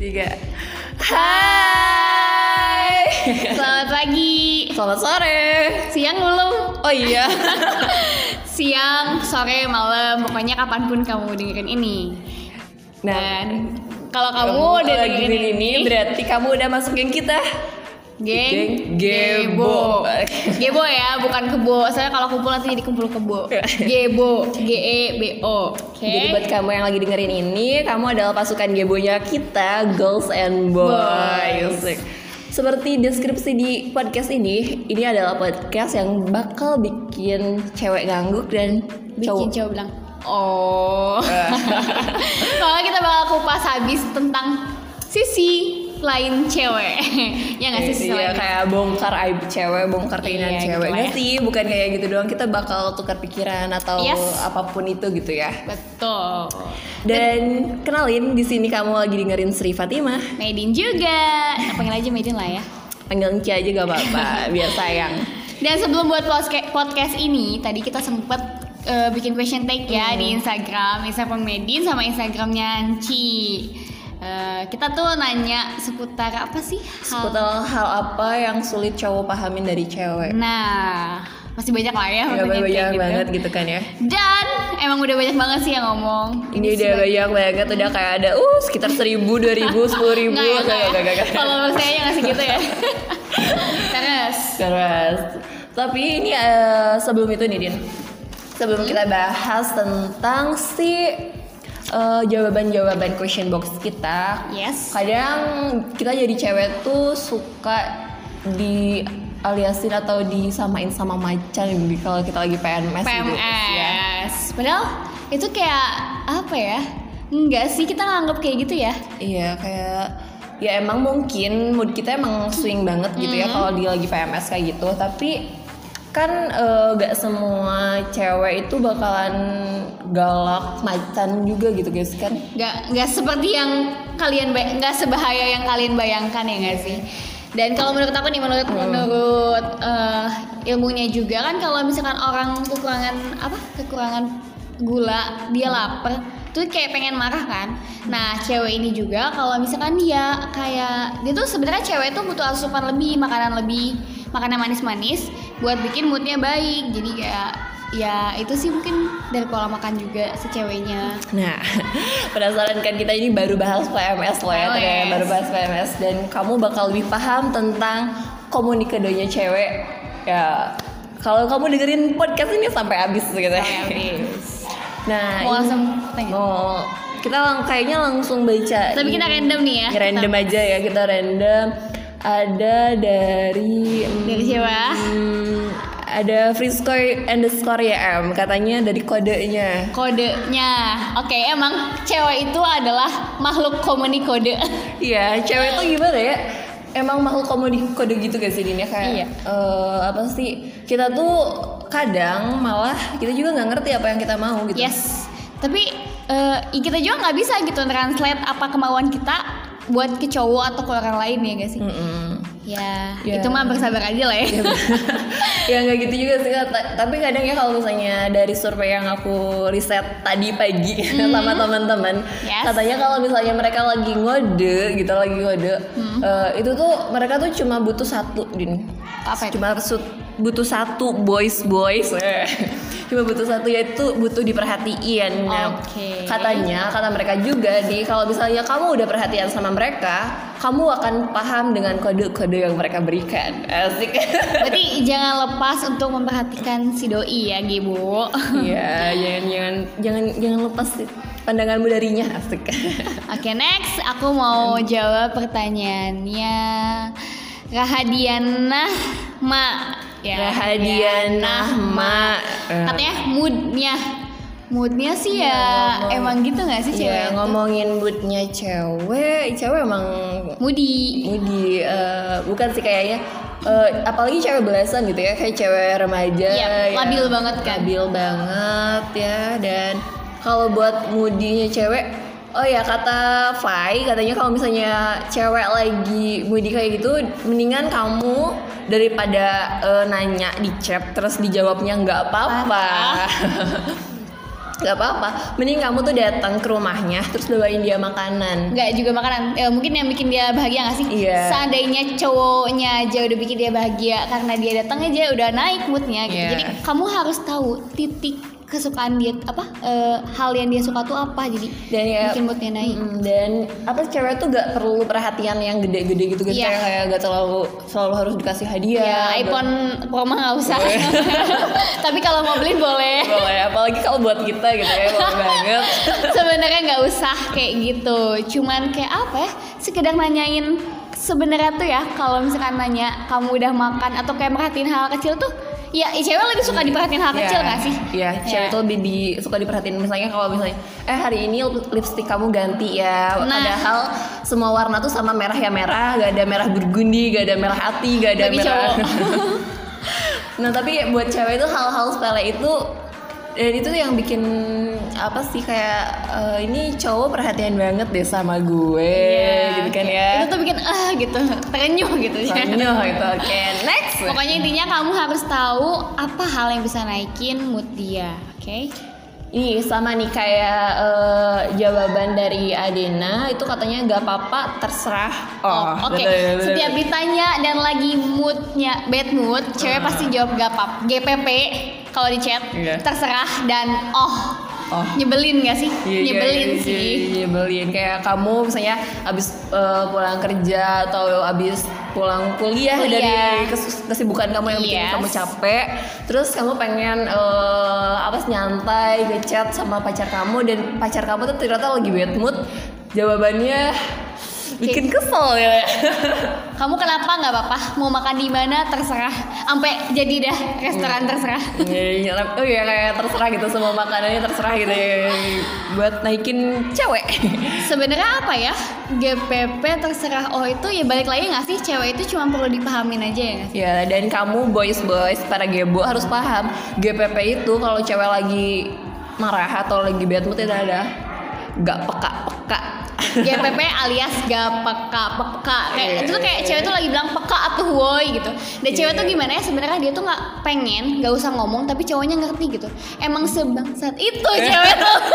tiga. Hai. Selamat pagi, Selamat sore. Siang belum? Oh iya. Siang, sore, malam, pokoknya kapan pun kamu dengerin ini. Nah Dan kalau kamu, kamu udah dengerin dengerin ini berarti kamu udah masuk geng kita geng Geng Gebo. Gebo ya, bukan kebo. Soalnya kalau kumpul nanti jadi kumpul kebo. Gebo, G E B O. Oke. Jadi buat kamu yang lagi dengerin ini, kamu adalah pasukan gebonya kita, girls and boys. Boys. Seperti deskripsi di podcast ini, ini adalah podcast yang bakal bikin cewek ngangguk dan bikin cowok. cowok bilang oh. Soalnya kita bakal kupas habis tentang sisi lain cewek. ya nggak sih Iya kayak bongkar aib cewek, bongkar keinginan Iya, cewek. gitu ya. sih, bukan kayak gitu doang. Kita bakal tukar pikiran atau Yes. apa pun itu gitu ya. Betul. Dan kenalin di sini kamu lagi dengerin Sri Fatimah. Maidin juga. Nah, panggil aja Maidin lah ya. Panggil Ci aja gak apa-apa, biar sayang. Dan sebelum buat podcast ini, tadi kita sempet eh, bikin question tag ya di Instagram, Instagram Medin sama Instagramnya Anci. Eh, kita tuh nanya seputar apa sih? Hal- Seputar hal apa yang sulit cowok pahamin dari cewek? Nah, masih banyak lah ya. Pertanyaan banyak kayak gitu. banget gitu kan ya. Dan emang udah banyak banget sih yang ngomong. Ini udah banyak banget, udah kayak ada uh sekitar seribu, dua ribu, sepuluh ribu. Nggak ya, ya. Gak, gak, gak, gak. Kalau saya yang ngasih gitu ya. Terus. Terus, tapi ini eh, sebelum itu nih Din, sebelum kita bahas tentang si eh, jawaban-jawaban question box kita, Yes. kadang kita jadi cewek tuh suka di aliasin atau disamain sama macan gitu kalau kita lagi PMS, gitu ya. PMS. Padahal itu kayak apa ya? Enggak sih kita nganggap kayak gitu ya. Iya kayak ya emang mungkin mood kita emang swing banget gitu ya kalau dia lagi PMS kayak gitu tapi kan eh, gak semua cewek itu bakalan galak macan juga gitu guys kan Nggak nggak seperti yang kalian nggak sebahaya yang kalian bayangkan ya nggak sih. Dan kalau menurut aku nih menurut menurut eh, ilmunya juga kan kalau misalkan orang kekurangan apa kekurangan gula dia lapar tuh kayak pengen marah kan. Nah cewek ini juga kalau misalkan dia kayak dia tuh sebenarnya cewek tuh butuh asupan lebih makanan lebih makanan manis-manis buat bikin moodnya baik. Jadi kayak ya itu sih mungkin dari pola makan juga si ceweknya. nah penasaran kan kita ini baru bahas PMS loh ya Oh, yes. baru bahas PMS dan kamu bakal lebih paham tentang komunikadonya cewek ya kalau kamu dengerin podcast ini sampai habis gitu ya. Nah, Mau langsung tanya? Oh, kita lang kayaknya langsung baca. Tapi kita random nih ya. Random aja ya, kita random. Ada dari Dari siapa? hmm, ada Frisco underscore ya M katanya dari kodenya. Kodenya. Oke, emang cewek itu adalah makhluk komuni kode. Iya, cewek itu gimana ya? Emang makhluk komedi kode gitu sih Din ya kayak Iya. eh, apa sih kita tuh kadang malah kita juga nggak ngerti apa yang kita mau gitu. yes. Tapi eh, kita juga nggak bisa gitu translate apa kemauan kita buat ke cowok atau ke orang lain ya gak sih? Mm-mm. Ya, Ya. itu mah bersabar aja lah ya. ya nggak gitu juga sih tapi kadang ya kalau misalnya dari survei yang aku riset tadi pagi sama teman-teman. Yes. katanya kalau misalnya mereka lagi ngode gitu lagi ngode Hmm. eh, itu tuh mereka tuh cuma butuh satu din Apa itu? cuma butuh satu boys boys. cuma butuh satu yaitu butuh diperhatiin Nah, Oke. katanya kata mereka juga di kalau misalnya kamu udah perhatian sama mereka kamu akan paham dengan kode-kode yang mereka berikan asik Berarti jangan lepas untuk memperhatikan si doi ya, Gebo. Iya, jangan jangan jangan jangan lepas pandanganmu darinya asik. Oke, next aku mau jawab pertanyaannya Rahadiana Ma. Ya, Rahadiana Ma. Katanya moodnya. Moodnya sih ya ngomong- emang gitu gak sih cewek? Iya, itu? ngomongin moodnya cewek, cewek emang Moody. moody eh, bukan sih kayaknya eh, apalagi cewek belasan gitu ya, kayak cewek remaja Iya, ya, labil banget kan. Labil banget ya dan kalau buat moodinya cewek Oh ya kata Fai katanya kalau misalnya cewek lagi moody kayak gitu mendingan kamu daripada eh, nanya di chat terus dijawabnya nggak apa-apa Gak apa-apa, mending kamu tuh datang ke rumahnya terus bawain dia makanan. nggak juga makanan eh, mungkin yang bikin dia bahagia gak sih Iya. seandainya cowoknya aja udah bikin dia bahagia karena dia datang aja udah naik moodnya gitu Iya. jadi kamu harus tahu titik kesukaan dia apa eh, hal yang dia suka tuh apa? Jadi Dan ya bikin moodnya naik. Mm, dan apa cewek tuh gak perlu perhatian yang gede-gede gitu gitu Iya. kayak kayak gak terlalu selalu harus dikasih hadiah. ya Gak- iPhone Pro mah nggak usah tapi kalau mau beli boleh. Boleh apalagi kalau buat kita gitu ya boleh banget. sebenarnya nggak usah kayak gitu. Cuman kayak apa ya sekedar nanyain. Sebenarnya tuh ya kalau misalkan nanya kamu udah makan? Atau kayak merhatiin hal kecil tuh ya ya cewek lebih suka diperhatiin hal kecil Iya, gak sih Iya, cewek Ya. tuh lebih di, suka diperhatiin misalnya kalau misalnya eh hari ini lipstick kamu ganti ya. Nah. Padahal semua warna tuh sama merah ya merah, gak ada merah burgundi, gak ada merah hati, gak ada Bagi merah. cowok. nah, tapi buat cewek itu hal-hal sepele itu dan itu yang bikin apa sih kayak eh, ini cowok perhatian banget deh sama gue Iya, gitu kan ya. itu tuh bikin ah gitu terenyuh gitu Sanyo gitu. Oke, next. pokoknya intinya kamu harus tahu apa hal yang bisa naikin mood dia oke Ini sama nih kayak eh, jawaban dari Adena itu katanya gak apa-apa terserah. Oh, oke. betul, betul. Setiap ditanya dan lagi moodnya bad mood, cewek pasti jawab gak apa GPP kalau di chat Iya. terserah dan oh, Oh. nyebelin gak sih? Iya, iya, nyebelin iya, sih. iya, nyebelin kayak kamu misalnya abis eh, pulang kerja atau abis pulang kuliah Kuliah. dari kes- kesibukan kamu yang bikin Yes. kamu capek terus kamu pengen eh, apa sih, nyantai ngechat sama pacar kamu dan pacar kamu tuh ternyata lagi bad mood jawabannya bikin kesel ya Kamu kenapa nggak apa-apa? Mau makan di mana terserah. Sampai jadi dah restoran terserah. Iya, iya. oh iya kayak terserah gitu semua makanannya terserah gitu ya buat naikin cewek Sebenarnya apa ya? GPP terserah. Oh itu ya balik lagi nggak sih? Cewek itu cuma perlu dipahamin aja ya nggak sih? Ya, dan kamu boys boys para gebo harus paham GPP itu kalau cewek lagi marah atau lagi bad mood itu ada gak peka peka. GPP alias gak peka peka kayak Iya, itu tuh kayak iya, cewek tuh lagi bilang peka atuh woi gitu dan cewek Iya. tuh gimana ya sebenarnya dia tuh nggak pengen nggak usah ngomong tapi cowoknya ngerti gitu emang sebangsat itu cewek tuh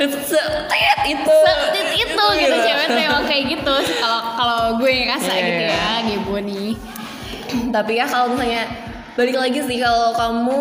Setit itu. setit itu gitu Iya. cewek tuh emang kayak gitu kalau kalau gue ngerasa Iya, gitu iya. ya gebo nih Tapi ya kalau misalnya balik lagi sih kalau kamu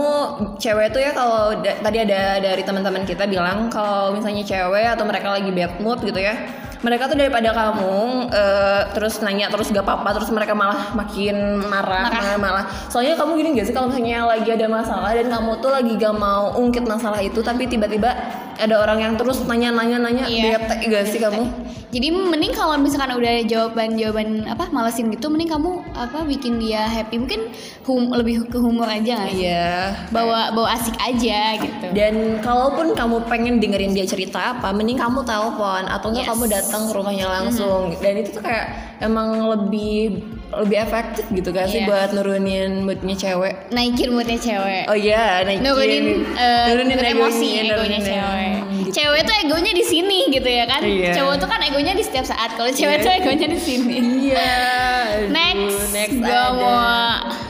cewek tuh ya kalau da- tadi ada dari teman-teman kita bilang kalau misalnya cewek atau mereka lagi bad mood gitu ya mereka tuh daripada kamu eh, terus nanya terus gak apa-apa terus mereka malah makin marah Marah. malah, malah soalnya kamu gini gak sih kalau misalnya lagi ada masalah dan kamu tuh lagi gak mau ungkit masalah itu tapi tiba-tiba ada orang yang terus nanya-nanya nanya Iya. bete gak sih kamu? Jadi mending kalau misalkan udah ada jawaban-jawaban apa malesin gitu mending kamu apa bikin dia happy. Mungkin hum, lebih ke humor aja iya. Bawa bawa asik aja gitu. Dan kalaupun kamu pengen dengerin dia cerita apa, mending kamu telepon atau enggak Yes. kamu datang ke rumahnya langsung. Dan itu tuh kayak emang lebih lebih efektif gitu kan sih Iya. buat nurunin moodnya cewek. naikin moodnya cewek Oh iya, naikin nurunin eh, nurunin nurunin emosi egonya nurunin- cewek Hmm, gitu. cewek tuh egonya di sini gitu ya kan Iya. cowok tuh kan egonya di setiap saat kalau cewek Iya. tuh egonya di sini Iya. aduh, next, next gue ada. mau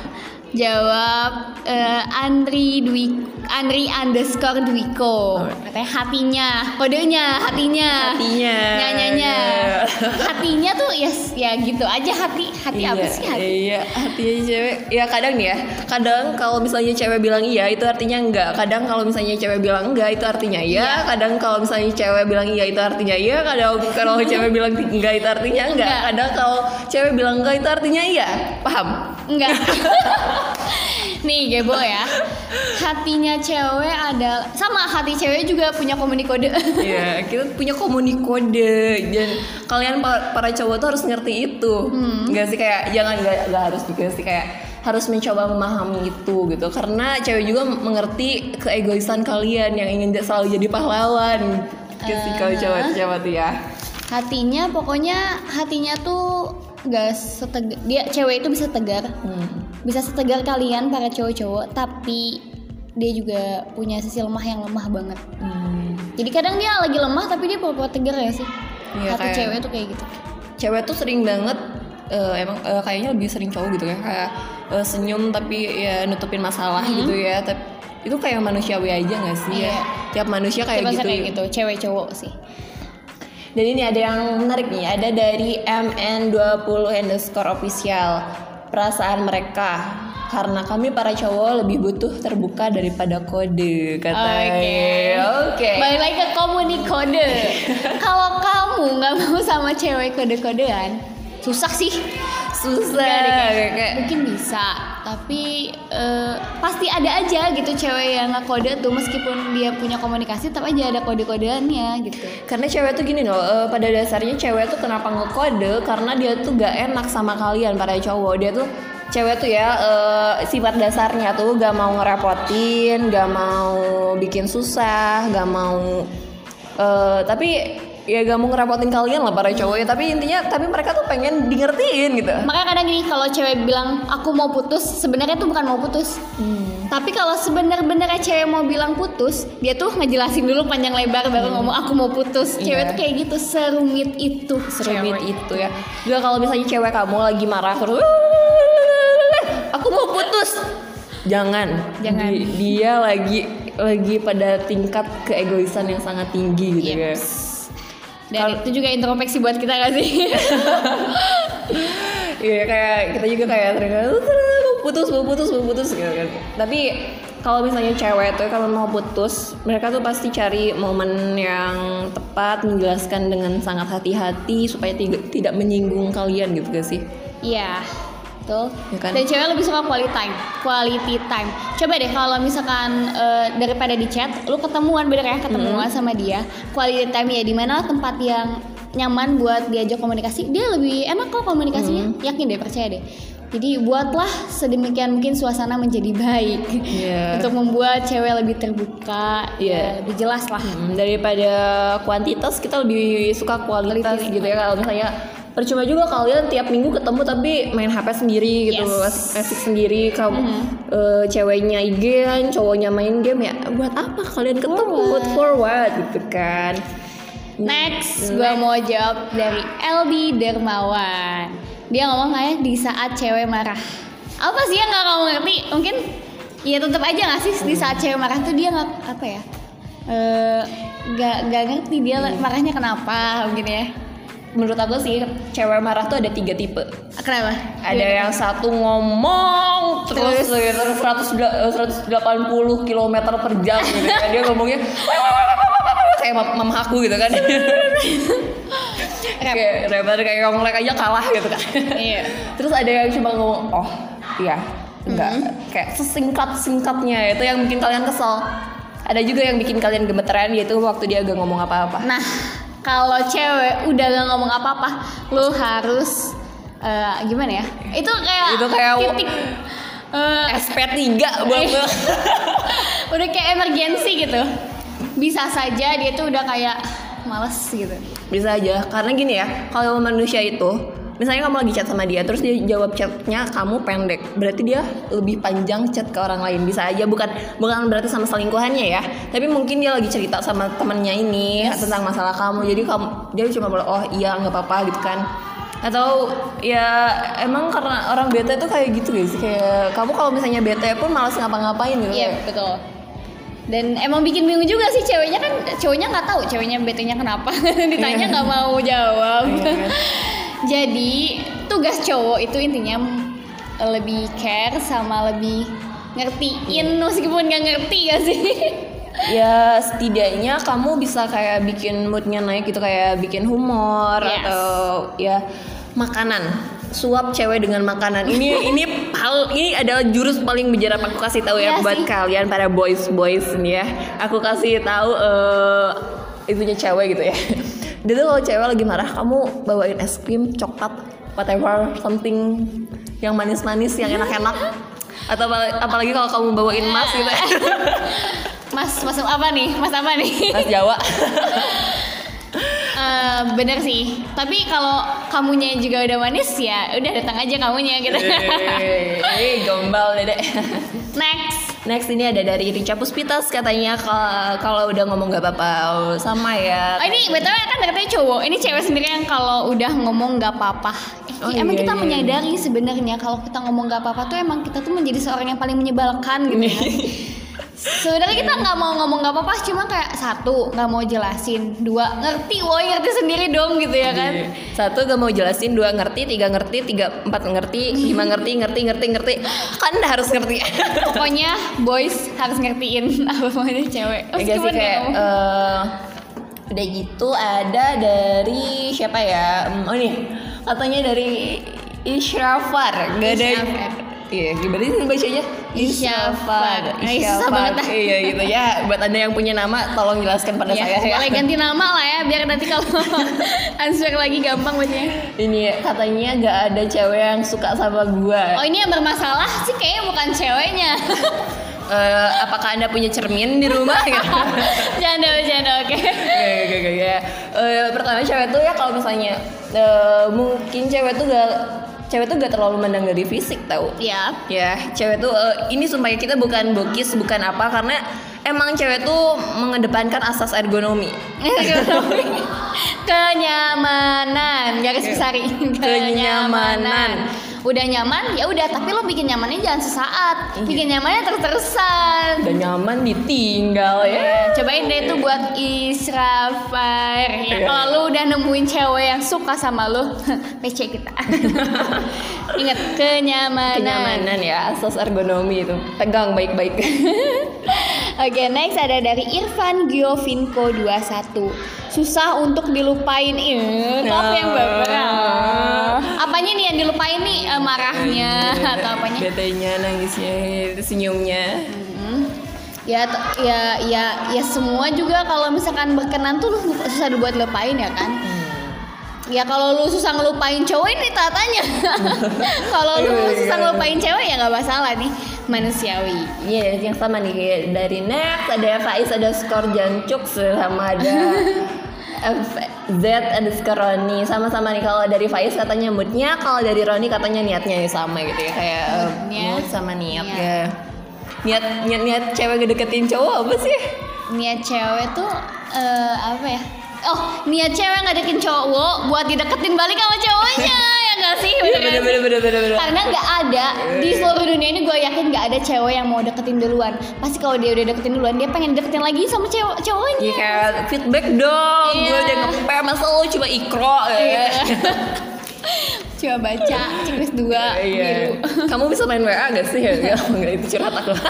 jawab eh, Andri Dwi Andri underscore Dwiko katanya hatinya kodenya hatinya Hatinya. nyanyanya Iya. hatinya tuh ya ya gitu aja hati hati apa Iya, sih hati Iya, hatinya cewek. Ya kadang nih ya. Kadang kalau misalnya cewek bilang iya itu artinya enggak. Kadang kalau misalnya cewek bilang enggak itu artinya iya. Iya. Kadang kalau misalnya cewek bilang iya itu artinya iya. Kadang kalau cewek bilang enggak itu artinya enggak. Enggak. Kadang kalau cewek bilang enggak itu artinya iya. Paham? Enggak. Nih Gebo ya. Hatinya cewek ada sama hati cewek juga punya komunikode. Iya, kita punya komunikode dan kalian pa- para cowok tuh harus ngerti itu. Enggak sih kayak jangan enggak, enggak harus juga sih kayak harus mencoba memahami itu gitu karena cewek juga mengerti keegoisan kalian yang ingin selalu jadi pahlawan gitu sih kalau cowok tuh ya hatinya pokoknya hatinya tuh gak setegar dia cewek itu bisa tegar. Hmm. bisa setegar kalian para cowok-cowok tapi dia juga punya sisi lemah yang lemah banget. Hmm. jadi kadang dia lagi lemah tapi dia pura-pura tegar ya sih? Iya, hati kayak- cewek tuh kayak gitu. cewek tuh sering banget eh, emang eh, kayaknya lebih sering cowok gitu ya. Kayak eh, senyum tapi ya nutupin masalah gitu ya. Tapi itu kayak manusiawi aja gak sih Iya. ya tiap manusia kayak Siapa gitu, kayak gitu, cewek cowok sih. Dan ini ada yang menarik nih ada dari MN20 underscore official. Perasaan mereka karena kami para cowok lebih butuh terbuka daripada kode katanya. Oke. Balik lagi ke komunik kode. Kalau kamu nggak mau sama cewek kode-kodean, susah sih. susah. Nggak deh, kayak mungkin bisa, tapi eh, pasti ada aja gitu cewek yang ngekode tuh meskipun dia punya komunikasi, tapi aja ada kode-kodeannya gitu. Karena cewek tuh gini loh, eh, pada dasarnya cewek tuh kenapa ngekode karena dia tuh gak enak sama kalian para cowok. Dia tuh cewek tuh ya eh, sifat dasarnya tuh gak mau ngerepotin, gak mau bikin susah, gak mau eh, tapi ya gak mau ngerepotin kalian lah para cowok ya. Tapi intinya tapi mereka tuh pengen di ngertiin gitu. Makanya kadang gini kalau cewek bilang aku mau putus, sebenarnya tuh bukan mau putus. Tapi kalau sebenar-benarnya cewek mau bilang putus, dia tuh ngejelasin dulu panjang lebar baru ngomong aku mau putus. Cewek Iya. tuh kayak gitu, serumit itu. serumit cewek. itu ya. Juga kalau misalnya cewek kamu lagi marah terus aku mau putus. Jangan. Jangan. Di- dia lagi lagi pada tingkat keegoisan yang sangat tinggi gitu ya. Dan itu juga introspeksi buat kita gak sih? Iya kayak kita juga kayak mau putus mau putus mau putus gitu kan. Tapi kalau misalnya cewek tuh kalau mau putus, mereka tuh pasti cari momen yang tepat menjelaskan dengan sangat hati-hati supaya tidak tidak menyinggung kalian gitu gak sih? Iya, betul. Ya kan? Dan cewek lebih suka quality time, quality time. Coba deh kalau misalkan eh, daripada di chat, lu ketemuan bener ya ketemuan sama dia, quality time ya di mana tempat yang nyaman buat diajak komunikasi, dia lebih enak kok komunikasinya. Yakin deh, percaya deh. Jadi buatlah sedemikian mungkin suasana menjadi baik Iya. untuk membuat cewek lebih terbuka, Iya. ya, lebih jelas lah. Hmm, daripada kuantitas kita lebih suka kualitas Quality. gitu ya kalau misalnya percuma juga kalian tiap minggu ketemu tapi main HP sendiri gitu Yes. asik sendiri kamu eh, ceweknya IG cowoknya main game ya buat apa kalian ketemu what? for what gitu kan Next, gue mau jawab dari LD Dermawan. Dia ngomong kayak di saat cewek marah. Apa sih yang nggak kamu ngerti? Mungkin ya tetap aja nggak sih di saat cewek marah tuh dia nggak apa ya? Eh, nggak nggak ngerti dia marahnya kenapa gitu ya? Menurut aku sih cewek marah tuh ada tiga tipe. Kenapa? ada yang satu ngomong terus, terus? 100, 180 km per jam gitu kan. Dia ngomongnya kayak mam- mama aku gitu kan. Kayak daripada kayak ngomong aja kalah gitu kan. Iya. terus ada yang cuma ngomong oh iya. Enggak. Kayak sesingkat singkatnya itu yang bikin kalian kesel. Ada juga yang bikin kalian gemeteran yaitu waktu dia gak ngomong apa-apa. Nah, kalau cewek udah gak ngomong apa-apa, lu harus eh, gimana ya? Itu kayak Itu kayak- titik eh, SP3 buat Iya. udah kayak emergency gitu. Bisa saja dia tuh udah kayak males gitu. Bisa aja, karena gini ya, kalau manusia itu, misalnya kamu lagi chat sama dia, terus dia jawab chatnya kamu pendek, berarti dia lebih panjang chat ke orang lain. Bisa aja, bukan bukan berarti sama selingkuhannya ya, tapi mungkin dia lagi cerita sama temennya ini tentang masalah kamu, jadi kamu dia cuma bilang oh iya nggak apa-apa gitu kan. Atau ya emang karena orang bete tuh kayak gitu guys, kayak kamu kalau misalnya bete pun malas ngapa-ngapain gitu. Iya, betul. Dan emang bikin bingung juga sih ceweknya kan cowoknya nggak tahu ceweknya betenya kenapa ditanya nggak mau jawab. Iya kan? Jadi tugas cowok itu intinya lebih care sama lebih ngertiin meskipun nggak ngerti gak sih? ya setidaknya kamu bisa kayak bikin moodnya naik gitu kayak bikin humor Yes. atau ya makanan suap cewek dengan makanan ini ini pal ini adalah jurus paling mujarab aku kasih tahu ya Iya buat sih. kalian para boys boys nih ya aku kasih tahu eh itunya cewek gitu ya dia tuh kalau cewek lagi marah kamu bawain es krim coklat whatever something yang manis-manis yang enak-enak atau apalagi, apalagi kalau kamu bawain mas gitu ya Mas, masuk apa nih? Mas apa nih? mas Jawa Eh, bener sih. Tapi kalau kamunya juga udah manis ya, udah datang aja kamunya gitu. Eh, gombal deh. Next. Next ini ada dari Rica Puspitas katanya kalau udah ngomong gak apa-apa Oh, sama ya. Oh, ini btw kan katanya cowok. Ini cewek sendiri yang kalau udah ngomong nggak apa-apa. Eh, Oh, emang iya, kita iya, menyadari sebenarnya kalau kita ngomong nggak apa-apa tuh emang kita tuh menjadi seorang yang paling menyebalkan gitu. ya. Sebenarnya kita nggak mau ngomong nggak apa-apa, cuma kayak satu nggak mau jelasin, dua ngerti, woi ngerti sendiri dong gitu ya kan? Iya. Satu gak mau jelasin, dua ngerti, tiga ngerti, tiga empat ngerti, lima ngerti, ngerti, ngerti, ngerti. Kan harus ngerti. Pokoknya boys harus ngertiin apa maunya cewek. Enggak sih kayak nggak eh, udah gitu ada dari siapa ya? Hmm, Oh nih katanya dari Ishrafar. Gak ada. Iya, gimana sih bacanya? Eh, susah Ishrafar. banget. Iya gitu ya. Buat anda yang punya nama, tolong jelaskan pada Ya, saya ya. boleh ganti nama lah ya biar nanti kalau answer lagi gampang bacanya. Ini katanya gak ada cewek yang suka sama gua. Oh ini yang bermasalah sih kayaknya bukan ceweknya. Eh, apakah anda punya cermin di rumah? Janda janda oke. Gak, gak, gak. Eh, pertama cewek tuh ya kalau misalnya eh, mungkin cewek tuh gak cewek tuh gak terlalu mandang dari fisik tau Ya. ya cewek tuh eh, ini sumpah ya, kita bukan bokis bukan apa karena emang cewek tuh mengedepankan asas ergonomi Kenyamanan, garis besari. Kenyamanan. Udah nyaman, ya udah. Tapi lo bikin nyamannya jangan sesaat. Iya. Bikin nyamannya terus-terusan. udah nyaman ditinggal ya Cobain deh itu buat Israfar ya, Iya. Kalau lu udah nemuin cewek yang suka sama lu PC kita Ingat kenyamanan kenyamanan ya asas ergonomi itu pegang baik-baik Oke next ada dari Irfan Giovinco 21 Susah untuk dilupain. Ih, aku yang baper Ah. Apanya nih yang dilupain nih? Eh, Marahnya atau apanya? Betenya nangisnya senyumnya Hmm. Ya, ya, ya, ya semua juga kalau misalkan berkenan tuh lu susah dibuat lupain ya kan. Ya kalau lu susah ngelupain cowok ini tatanya. kalau lu susah ngelupain cewek ya nggak masalah nih manusiawi. Iya, yang sama nih kayak dari Next ada Faiz ada skor Jancuk sama ada Z ada skor Roni sama-sama nih kalau dari Faiz katanya moodnya kalau dari Roni katanya niatnya ya sama gitu ya kayak eh, Moodnya, mood sama niat niat. ya niat niat niat cewek ngedeketin cowok apa sih Niat cewek tuh eh, apa ya? Oh, niat cewek ngadekin cowok buat dideketin balik sama cowoknya ya nggak sih? Bener nggak bener sih? bener bener bener bener Karena nggak ada di seluruh dunia ini gue yakin nggak ada cewek yang mau deketin duluan. Pasti kalau dia udah deketin duluan dia pengen deketin lagi sama cewek cowoknya. Iya kayak feedback dong, Iya. gue udah ngepem masa lo cuma ikro ya. Iya. Coba baca checklist dua Iya. biru. Kamu bisa main WA gak sih? Ya, enggak itu curhat aku.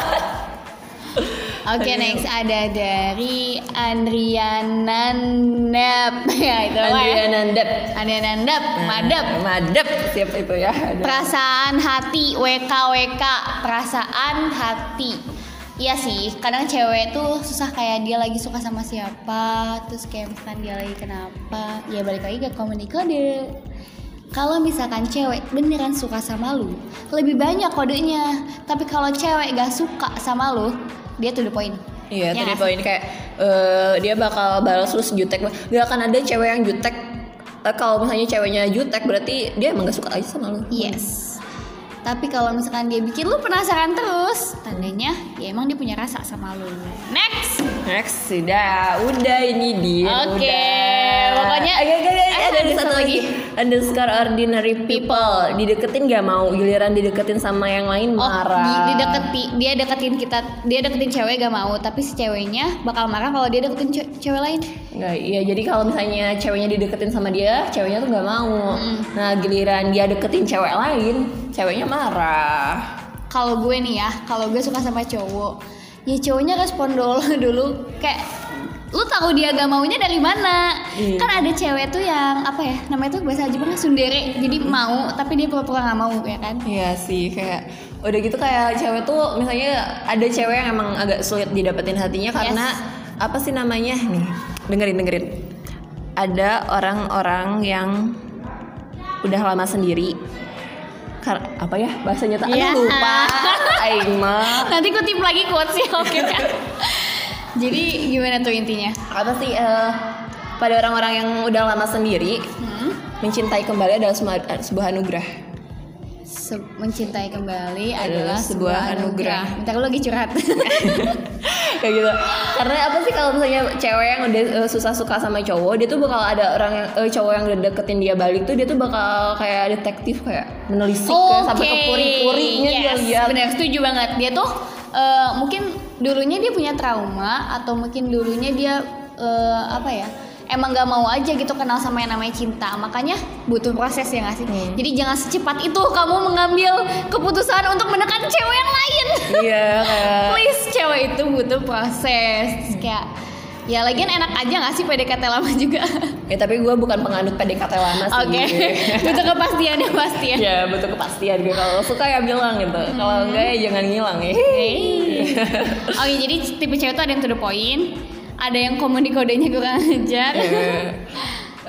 Oke next ada dari Andriana Nep ya itu ya. Andriana Nandep. Andriana Nep, madep. Madep siap itu ya. Ada. Perasaan hati WKWK perasaan hati. Iya sih, kadang cewek tuh susah kayak dia lagi suka sama siapa, terus kayak misalkan dia lagi kenapa, ya balik lagi ke komunikasi. Kalau misalkan cewek beneran suka sama lu, lebih banyak kodenya. Tapi kalau cewek gak suka sama lu, dia tuh the point. Iya, Ya tadi nggak poin kayak eh, dia bakal balas terus jutek. Gak akan ada cewek yang jutek. Eh, kalau misalnya ceweknya jutek berarti dia emang gak suka aja sama lu. Yes. Tapi kalau misalkan dia bikin lu penasaran terus, tandanya ya emang dia punya rasa sama lu. Next. Next, sudah, udah ini dia. Oke, udah. pokoknya- Agak, agak, agak, Eh, ada, ada satu satu lagi. Underscore ordinary people. Dideketin gak mau, giliran dideketin sama yang lain Oh, marah. di, dideketi, dia deketin kita, dia deketin cewek gak mau, tapi si ceweknya bakal marah kalau dia deketin ce- cewek lain. Nggak, iya jadi kalau misalnya ceweknya dideketin sama dia, ceweknya tuh nggak mau. Nah giliran dia deketin cewek lain, ceweknya marah. Kalau gue nih ya, kalau gue suka sama cowok, ya cowoknya respon dulu dulu. Kayak lu tahu dia gak maunya dari mana? Iya. kan ada cewek tuh yang apa ya namanya tuh bahasa Jepang sundere. Jadi mau tapi dia pura-pura nggak mau ya kan? Iya sih kayak udah gitu kayak cewek tuh misalnya ada cewek yang emang agak sulit didapetin hatinya karena apa sih namanya? Nih dengerin dengerin. Ada orang-orang yang udah lama sendiri apa ya bahasanya tuh Iya. aduh lupa. Aing mah nanti kutip lagi quotesnya oke kan jadi gimana tuh intinya? Apa sih eh, pada orang-orang yang udah lama sendiri hmm? mencintai kembali adalah semua- sebuah anugerah Se- mencintai kembali Adalah adalah sebuah sebuah anugerah. anugerah. Bentar lu lagi curhat. kayak gitu karena apa sih kalau misalnya cewek yang udah eh, susah suka sama cowok dia tuh bakal ada orang yang eh, cowok yang udah deketin dia balik tuh dia tuh bakal kayak detektif kayak menelisik kayak sampai ke puri-purinya dia yes, lihat benar setuju banget. Dia tuh eh, mungkin dulunya dia punya trauma atau mungkin dulunya dia eh, apa ya emang gak mau aja gitu kenal sama yang namanya cinta. Makanya butuh proses ya gak sih? Hmm. jadi jangan secepat itu kamu mengambil keputusan untuk menekan cewek yang lain. Iya kayak please cewek itu butuh proses. Terus kayak ya lagian enak aja gak sih PDKT lama juga? Ya tapi gue bukan penganut PDKT lama sih. oke butuh kepastian ya pasti ya ya butuh kepastian gue kalau suka ya bilang gitu. Kalau enggak ya jangan ngilang ya. Oke, jadi tipe cewek tuh ada yang to the point, ada yang komedi kodenya kurang ajar.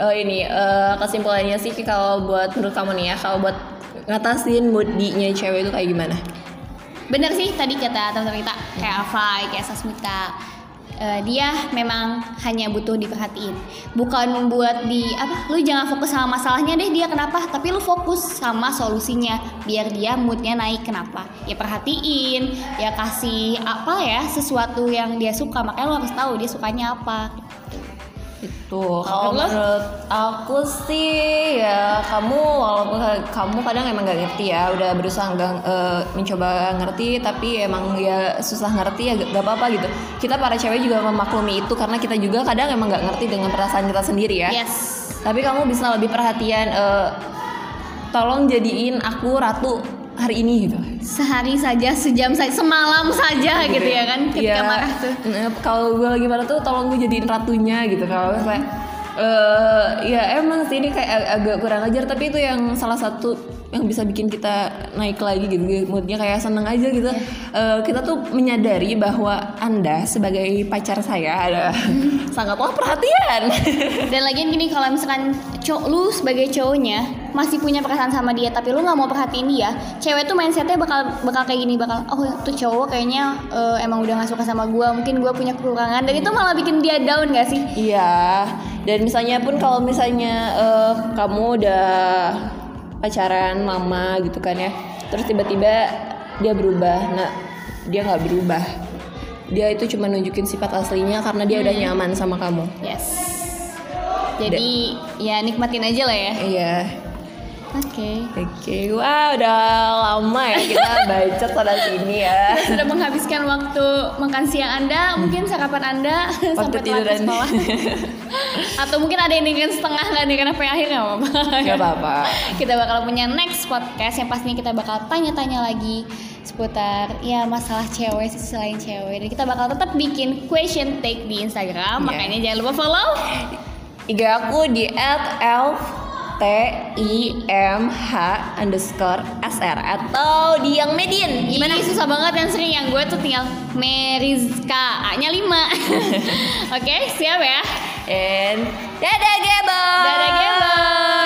Oh ini eh, kesimpulannya sih kalau buat menurut kamu nih ya kalau buat ngatasin moodnya cewek itu kayak gimana? Bener sih tadi kata teman-teman kita kayak Afai, kayak Sasmita. Eh, dia memang hanya butuh diperhatiin, bukan membuat di apa, lu jangan fokus sama masalahnya deh dia kenapa, tapi lu fokus sama solusinya, biar dia moodnya naik kenapa, ya perhatiin, ya kasih apa ya sesuatu yang dia suka, makanya lu harus tahu dia sukanya apa. Itu kalau Menurut aku sih ya kamu walaupun kamu kadang emang gak ngerti ya udah berusaha nggak eh, mencoba ngerti tapi emang ya susah ngerti ya gak gak apa-apa gitu. Kita para cewek juga memaklumi itu karena kita juga kadang emang gak ngerti dengan perasaan kita sendiri ya. Yes. tapi kamu bisa lebih perhatian eh, tolong jadiin aku ratu hari ini gitu. Sehari saja, sejam saja, semalam saja gitu ya kan ketika Iya. marah tuh. Nah, kalau gue lagi marah tuh tolong gue jadiin ratunya gitu kalau misalnya eh ya emang sih ini kayak ag- agak kurang ajar tapi itu yang salah satu yang bisa bikin kita naik lagi gitu. Moodnya kayak seneng aja gitu. Eh, kita tuh menyadari bahwa anda sebagai pacar saya ada sangatlah perhatian. Dan lagian gini kalau misalkan cowok lu sebagai cowoknya masih punya perasaan sama dia tapi lu nggak mau perhatiin dia, cewek tuh mindsetnya bakal bakal kayak gini bakal oh tuh cowok kayaknya eh, emang udah gak suka sama gua mungkin gua punya kekurangan dan itu malah bikin dia down gak sih? Iya, dan misalnya pun kalau misalnya eh, kamu udah pacaran mama gitu kan ya, terus tiba-tiba dia berubah, nah dia nggak berubah, dia itu cuma nunjukin sifat aslinya karena dia udah nyaman sama kamu. Yes. Jadi ya nikmatin aja lah ya. Iya, Oke. oke, wah udah lama ya kita baca sana sini ya. Sudah menghabiskan waktu makan siang Anda, mungkin sarapan Anda Waktu sampai tiduran. sekolah. Atau mungkin ada yang dengerin setengah nggak dengerin sampai akhir nggak apa-apa. Gak apa-apa. kita bakal punya next podcast yang pastinya kita bakal tanya-tanya lagi seputar ya masalah cewek sih selain cewek dan kita bakal tetap bikin question take di Instagram Iya. makanya jangan lupa follow IG aku di @elf T I M H underscore S R atau di yang Medin. Gimana? Ih, susah banget yang sering yang gue tuh tinggal Meriska A-nya lima. Oke, okay, siap ya? And dadah gebo. Dadah gebo.